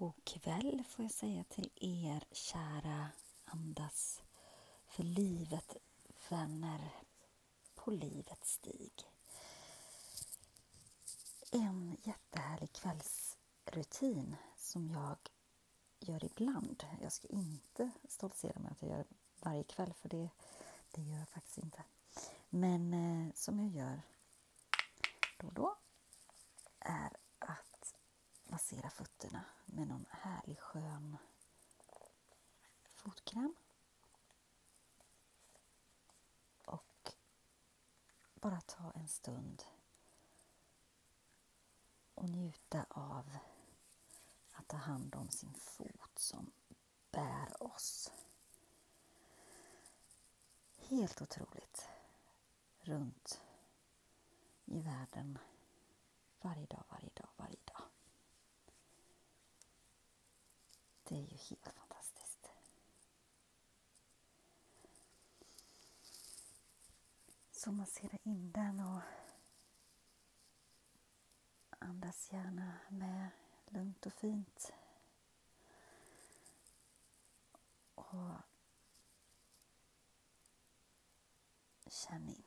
God kväll får jag säga till er kära Andas för livet vänner på livets stig. En jättehärlig kvällsrutin som jag gör ibland. Jag ska inte stoltsera med att jag gör varje kväll för det, det gör jag faktiskt inte. Men eh, som jag gör då och då är massera fötterna med någon härlig skön fotkräm. Och bara ta en stund och njuta av att ta hand om sin fot som bär oss. Helt otroligt. Runt i världen varje dag, varje dag, varje dag. Det är ju helt fantastiskt. Så massera in den och andas gärna med lugnt och fint. Och känn in.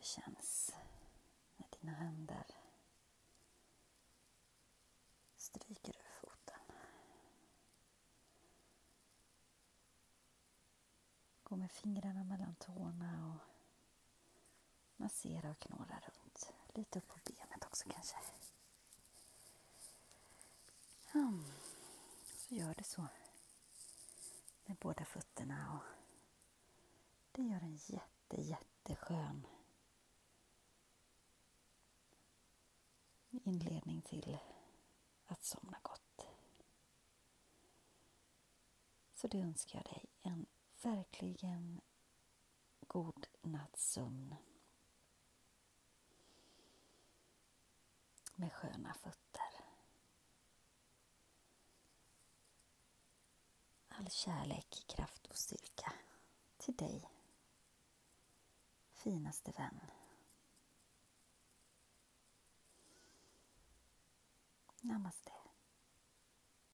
Det känns när dina händer stryker över foten. Gå med fingrarna mellan tårna och massera och knåra runt. Lite upp på benet också kanske. Mm. Så gör det så med båda fötterna och det gör en jätte, jätteskön inledning till att somna gott. Så det önskar jag dig en verkligen god nattsömn med sköna fötter. All kärlek, kraft och styrka till dig, finaste vän. ナマステ。